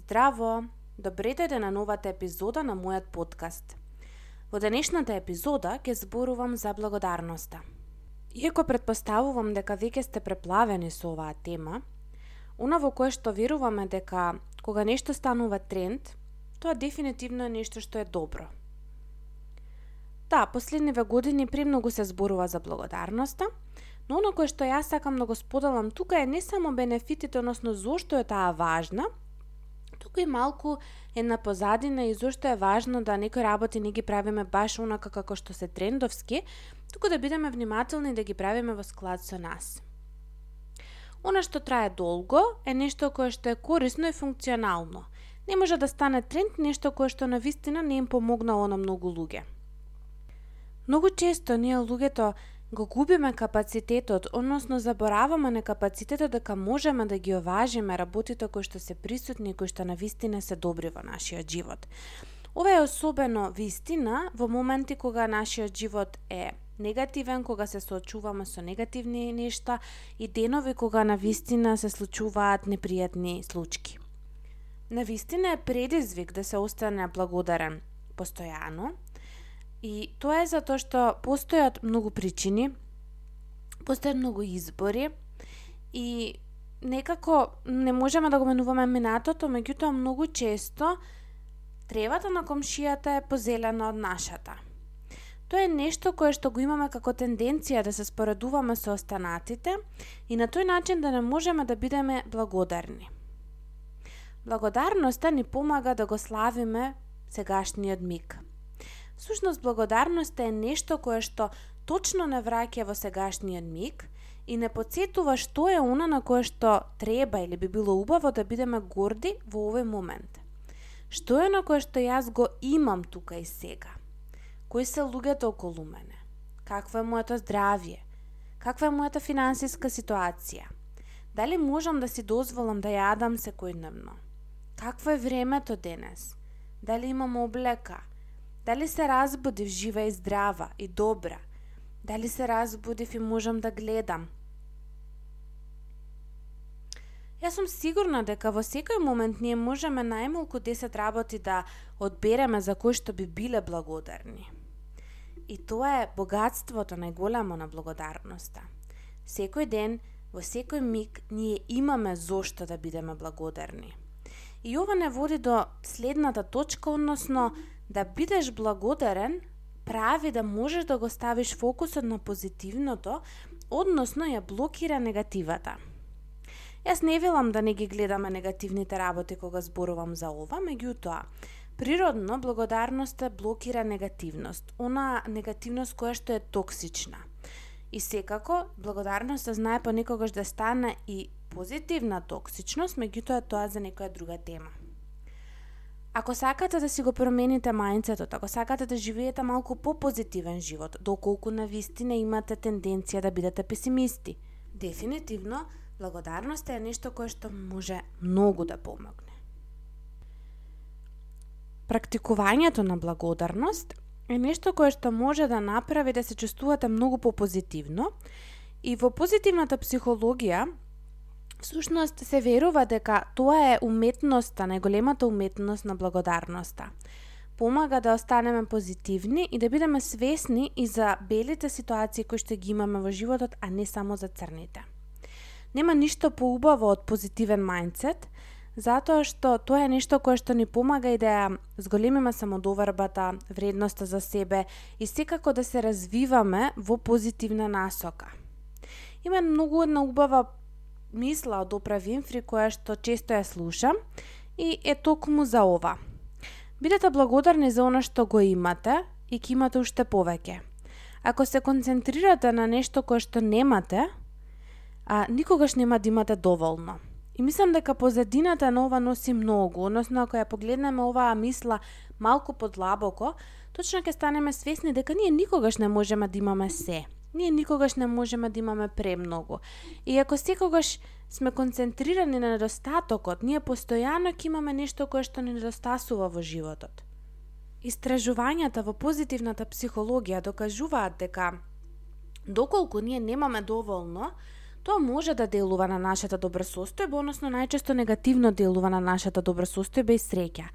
Здраво! Добре дојде на новата епизода на мојот подкаст. Во денешната епизода ќе зборувам за благодарноста. Иако предпоставувам дека веќе сте преплавени со оваа тема, она во кое што веруваме дека кога нешто станува тренд, тоа дефинитивно е нешто што е добро. Да, последниве години премногу се зборува за благодарноста, но оно кое што јас сакам да го споделам тука е не само бенефитите, односно зошто е таа важна, туку и малку една позадина и зошто е важно да некои работи не ги правиме баш онака како што се трендовски, туку да бидеме внимателни да ги правиме во склад со нас. Она што трае долго е нешто кое што е корисно и функционално. Не може да стане тренд нешто кое што на вистина не им помогнало на многу луѓе. Многу често ние луѓето го губиме капацитетот, односно забораваме на капацитетот дека можеме да ги оважиме работите кои што се присутни и кои што на вистина се добри во нашиот живот. Ова е особено вистина во моменти кога нашиот живот е негативен, кога се соочуваме со негативни нешта и денови кога на вистина се случуваат непријатни случаи. На вистина е предизвик да се остане благодарен постојано, И тоа е затоа што постојат многу причини, постојат многу избори и некако не можеме да го менуваме минатото, меѓутоа многу често тревата на комшијата е позелена од нашата. Тоа е нешто кое што го имаме како тенденција да се споредуваме со останатите и на тој начин да не можеме да бидеме благодарни. Благодарноста ни помага да го славиме сегашниот миг – Сушност благодарноста е нешто кое што точно не враќа во сегашниот миг и не подсетува што е она на кое што треба или би било убаво да бидеме горди во овој момент. Што е на кое што јас го имам тука и сега? Кои се луѓето околу мене? Какво е моето здравје? Каква е мојата финансиска ситуација? Дали можам да си дозволам да јадам секојдневно? Какво е времето денес? Дали имам облека? Дали се разбудив жива и здрава и добра? Дали се разбудив и можам да гледам? Јас сум сигурна дека во секој момент ние можеме најмалку 10 работи да одбереме за кои што би биле благодарни. И тоа е богатството најголемо на благодарноста. Секој ден, во секој миг, ние имаме зошто да бидеме благодарни. И ова не води до следната точка, односно Да бидеш благодарен прави да можеш да го ставиш фокусот на позитивното, односно ја блокира негативата. Јас не велам да не ги гледаме негативните работи кога зборувам за ова, меѓутоа, природно благодарноста блокира негативност, она негативност која што е токсична. И секако, благодарноста знае понекогаш да стане и позитивна токсичност, меѓутоа тоа за некоја друга тема. Ако сакате да си го промените мајнцетот, ако сакате да живеете малку попозитивен живот, доколку на вистина имате тенденција да бидете песимисти, дефинитивно благодарноста е нешто кое што може многу да помогне. Практикувањето на благодарност е нешто кое што може да направи да се чувствувате многу попозитивно и во позитивната психологија Всушност се верува дека тоа е уметноста, најголемата уметност на благодарноста. Помага да останеме позитивни и да бидеме свесни и за белите ситуации кои што ги имаме во животот, а не само за црните. Нема ништо поубаво од позитивен мајндсет, затоа што тоа е нешто кое што ни помага и да ја зголемиме самодоварбата, вредноста за себе и секако да се развиваме во позитивна насока. Има многу една убава мисла од Опра Винфри која што често ја слушам и е токму за ова. Бидете благодарни за она што го имате и ќе имате уште повеќе. Ако се концентрирате на нешто кое што немате, а никогаш нема да имате доволно. И мислам дека позадината на ова носи многу, односно ако ја погледнеме оваа мисла малку подлабоко, точно ќе станеме свесни дека ние никогаш не можеме да имаме се ние никогаш не можеме да имаме премногу. И ако секогаш сме концентрирани на недостатокот, ние постојано ќе имаме нешто кое што ни недостасува во животот. Истражувањата во позитивната психологија докажуваат дека доколку ние немаме доволно, Тоа може да делува на нашата добра состојба, односно најчесто негативно делува на нашата добра состојба и среќа.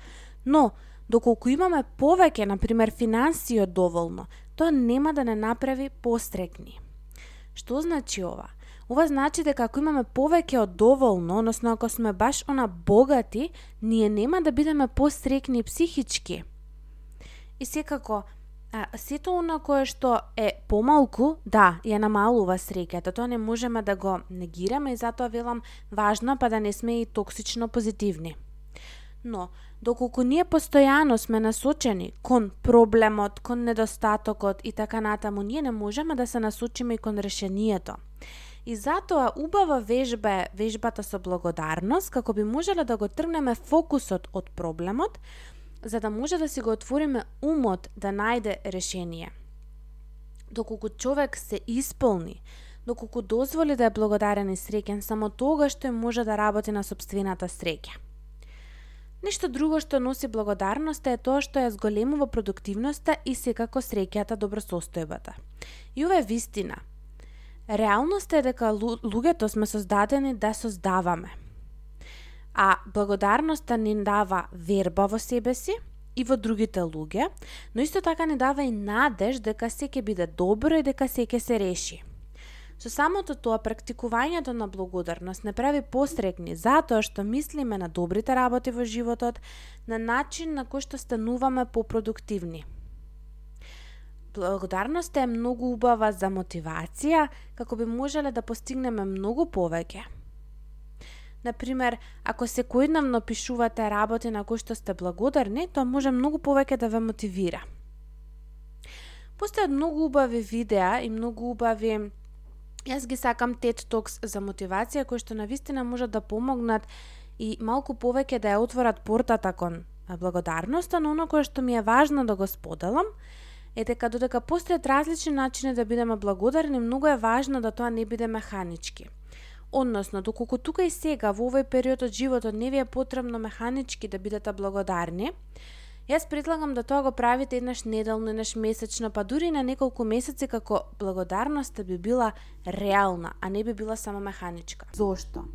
Но, доколку имаме повеќе, на пример, финансиот од доволно, тоа нема да не направи пострекни. Што значи ова? Ова значи дека ако имаме повеќе од доволно, односно ако сме баш она богати, ние нема да бидеме пострекни психички. И секако, а, сето она кое што е помалку, да, ја намалува среќата, тоа не можеме да го негираме и затоа велам важно па да не сме и токсично позитивни. Но, доколку ние постојано сме насочени кон проблемот, кон недостатокот и така натаму, ние не можеме да се насочиме и кон решението. И затоа убава вежба е вежбата со благодарност, како би можеле да го тргнеме фокусот од проблемот, за да може да си го отвориме умот да најде решение. Доколку човек се исполни, доколку дозволи да е благодарен и среќен, само тогаш што може да работи на собствената среќа. Нешто друго што носи благодарноста е тоа што ја зголемува продуктивноста и секако среќата добросостојбата. И ова е вистина – Реалноста е дека луѓето сме создадени да создаваме. А благодарноста ни дава верба во себе си и во другите луѓе, но исто така ни дава и надеж дека се ќе биде добро и дека се ќе се реши. Со самото тоа практикувањето на благодарност не прави пострекни затоа што мислиме на добрите работи во животот на начин на кој што стануваме попродуктивни. Благодарноста е многу убава за мотивација, како би можеле да постигнеме многу повеќе. Например, ако секојдневно пишувате работи на кои што сте благодарни, тоа може многу повеќе да ве мотивира. Постојат многу убави видеа и многу убави Јас ги сакам TED Talks за мотивација кои што навистина можат да помогнат и малку повеќе да ја отворат портата кон благодарноста, но оно кое што ми е важно да го споделам е дека додека постојат различни начини да бидеме благодарни, многу е важно да тоа не биде механички. Односно, доколку тука и сега во овој период од животот не ви е потребно механички да бидете благодарни, Јас предлагам да тоа го правите еднаш неделно, еднаш месечно, па дури на неколку месеци како благодарноста би била реална, а не би била само механичка. Зошто?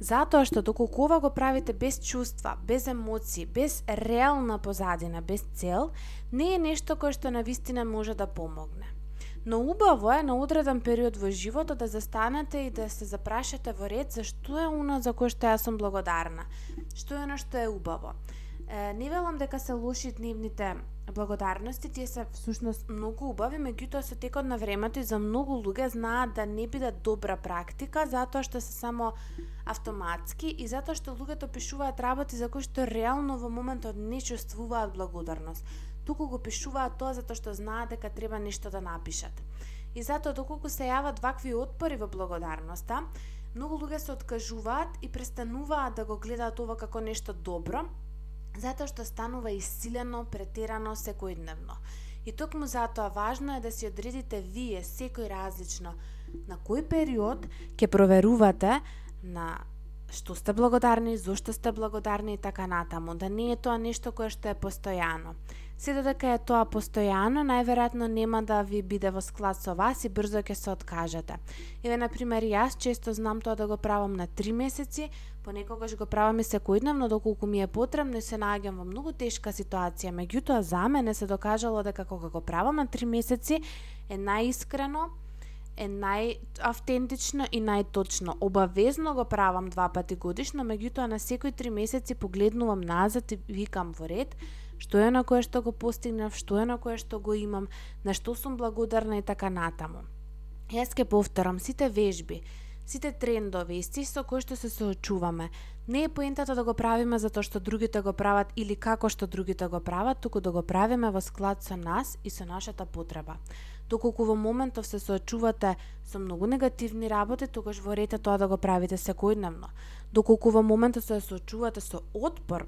Затоа што доколку ова го правите без чувства, без емоции, без реална позадина, без цел, не е нешто кое што на вистина може да помогне. Но убаво е на одреден период во животот да застанете и да се запрашате во ред за што е она за кое што јас сум благодарна. Што е на што е убаво. Не велам дека се лоши дневните благодарности, тие се всушност многу убави, меѓутоа со текот на времето и за многу луѓе знаат да не бидат добра практика, затоа што се само автоматски и затоа што луѓето пишуваат работи за кои што реално во моментот не чувствуваат благодарност. Туку го пишуваат тоа затоа што знаат дека треба нешто да напишат. И затоа доколку се јават вакви отпори во благодарноста, многу луѓе се откажуваат и престануваат да го гледаат ова како нешто добро, затоа што станува исцилено, претерано секојдневно. И токму затоа важно е да си одредите вие секој различно на кој период ќе проверувате на што сте благодарни, зошто сте благодарни и така натаму, да не е тоа нешто кое што е постојано. Се додека е тоа постојано, најверојатно нема да ви биде во склад со вас и брзо ќе се откажете. Еве, на пример, јас често знам тоа да го правам на три месеци, понекогаш го правам и секојдневно доколку ми е потребно и се наоѓам во многу тешка ситуација. Меѓутоа, за мене се докажало дека кога го правам на три месеци е најискрено, е најавтентично и најточно. Обавезно го правам два пати годишно, меѓутоа на секој три месеци погледнувам назад и викам во ред, што е на кое што го постигнав, што е на кое што го имам, на што сум благодарна и така натаму. Јас ке повторам сите вежби, сите трендови и сти со кои што се соочуваме. Не е поентата да го правиме затоа што другите го прават или како што другите го прават, туку да го правиме во склад со нас и со нашата потреба. Доколку во моментов се соочувате со многу негативни работи, тогаш ворете тоа да го правите секојдневно. Доколку во моментот се соочувате со отпор,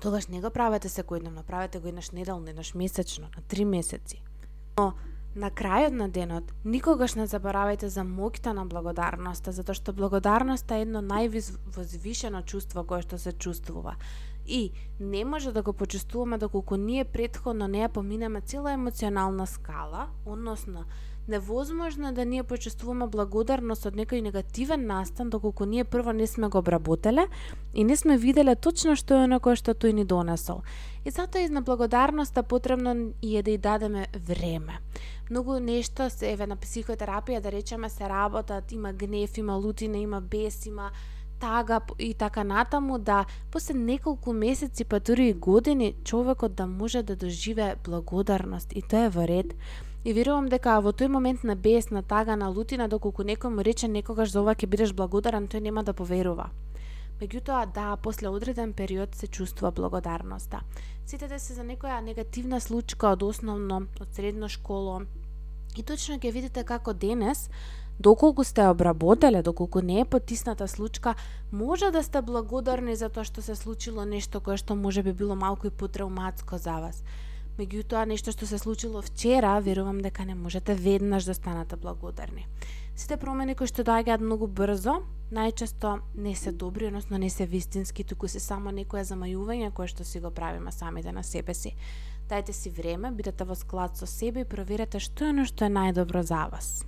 тогаш не го правете секојдневно, правете го еднаш неделно, еднаш месечно, на три месеци. Но на крајот на денот, никогаш не заборавајте за моќта на благодарноста, затоа што благодарноста е едно највозвишено чувство кое што се чувствува. И не може да го почувствуваме доколку ние предходно не ја поминеме цела емоционална скала, односно Невозможно е да ние почувствуваме благодарност од некој негативен настан доколку ние прво не сме го обработеле и не сме виделе точно што е оно кое што тој ни донесол. И затоа и на благодарноста потребно и е да ја дадеме време. Многу нешто се еве на психотерапија да речеме се работат, има гнев, има лутина, има бес, има тага и така натаму да после неколку месеци па дури и години човекот да може да доживе благодарност и тоа е во ред. И верувам дека во тој момент на бес, на тага, на лутина, доколку некој му рече некогаш за ова ќе бидеш благодарен, тој нема да поверува. Меѓутоа, да, после одреден период се чувствува благодарноста. Сетете се за некоја негативна случка од основно, од средно школо, и точно ќе видите како денес Доколку сте обработеле, доколку не е потисната случка, може да сте благодарни за тоа што се случило нешто кое што може би било малку и потравматско за вас. Меѓутоа, нешто што се случило вчера, верувам дека не можете веднаш да станете благодарни. Сите промени кои што доаѓаат многу брзо, најчесто не се добри, односно не се вистински, туку се само некое замајување кое што си го правиме самите на себе си. Дајте си време, бидете во склад со себе и проверете што е оно што е најдобро за вас.